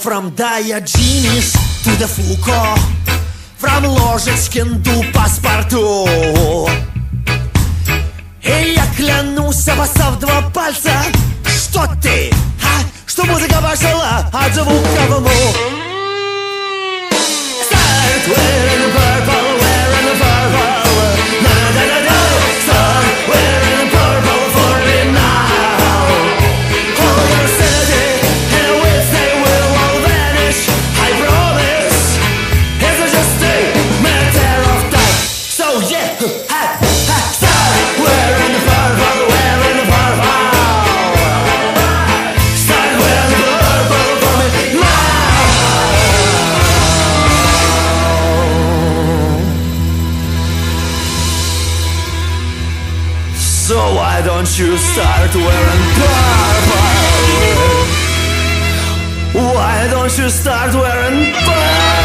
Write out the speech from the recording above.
from Diogenes to the Foucault. From Ложечкин до паспорту И я клянусь, обоссав два пальца Что ты, а? Что музыка пошла от звука в So why don't you start wearing purple? Why don't you start wearing purple?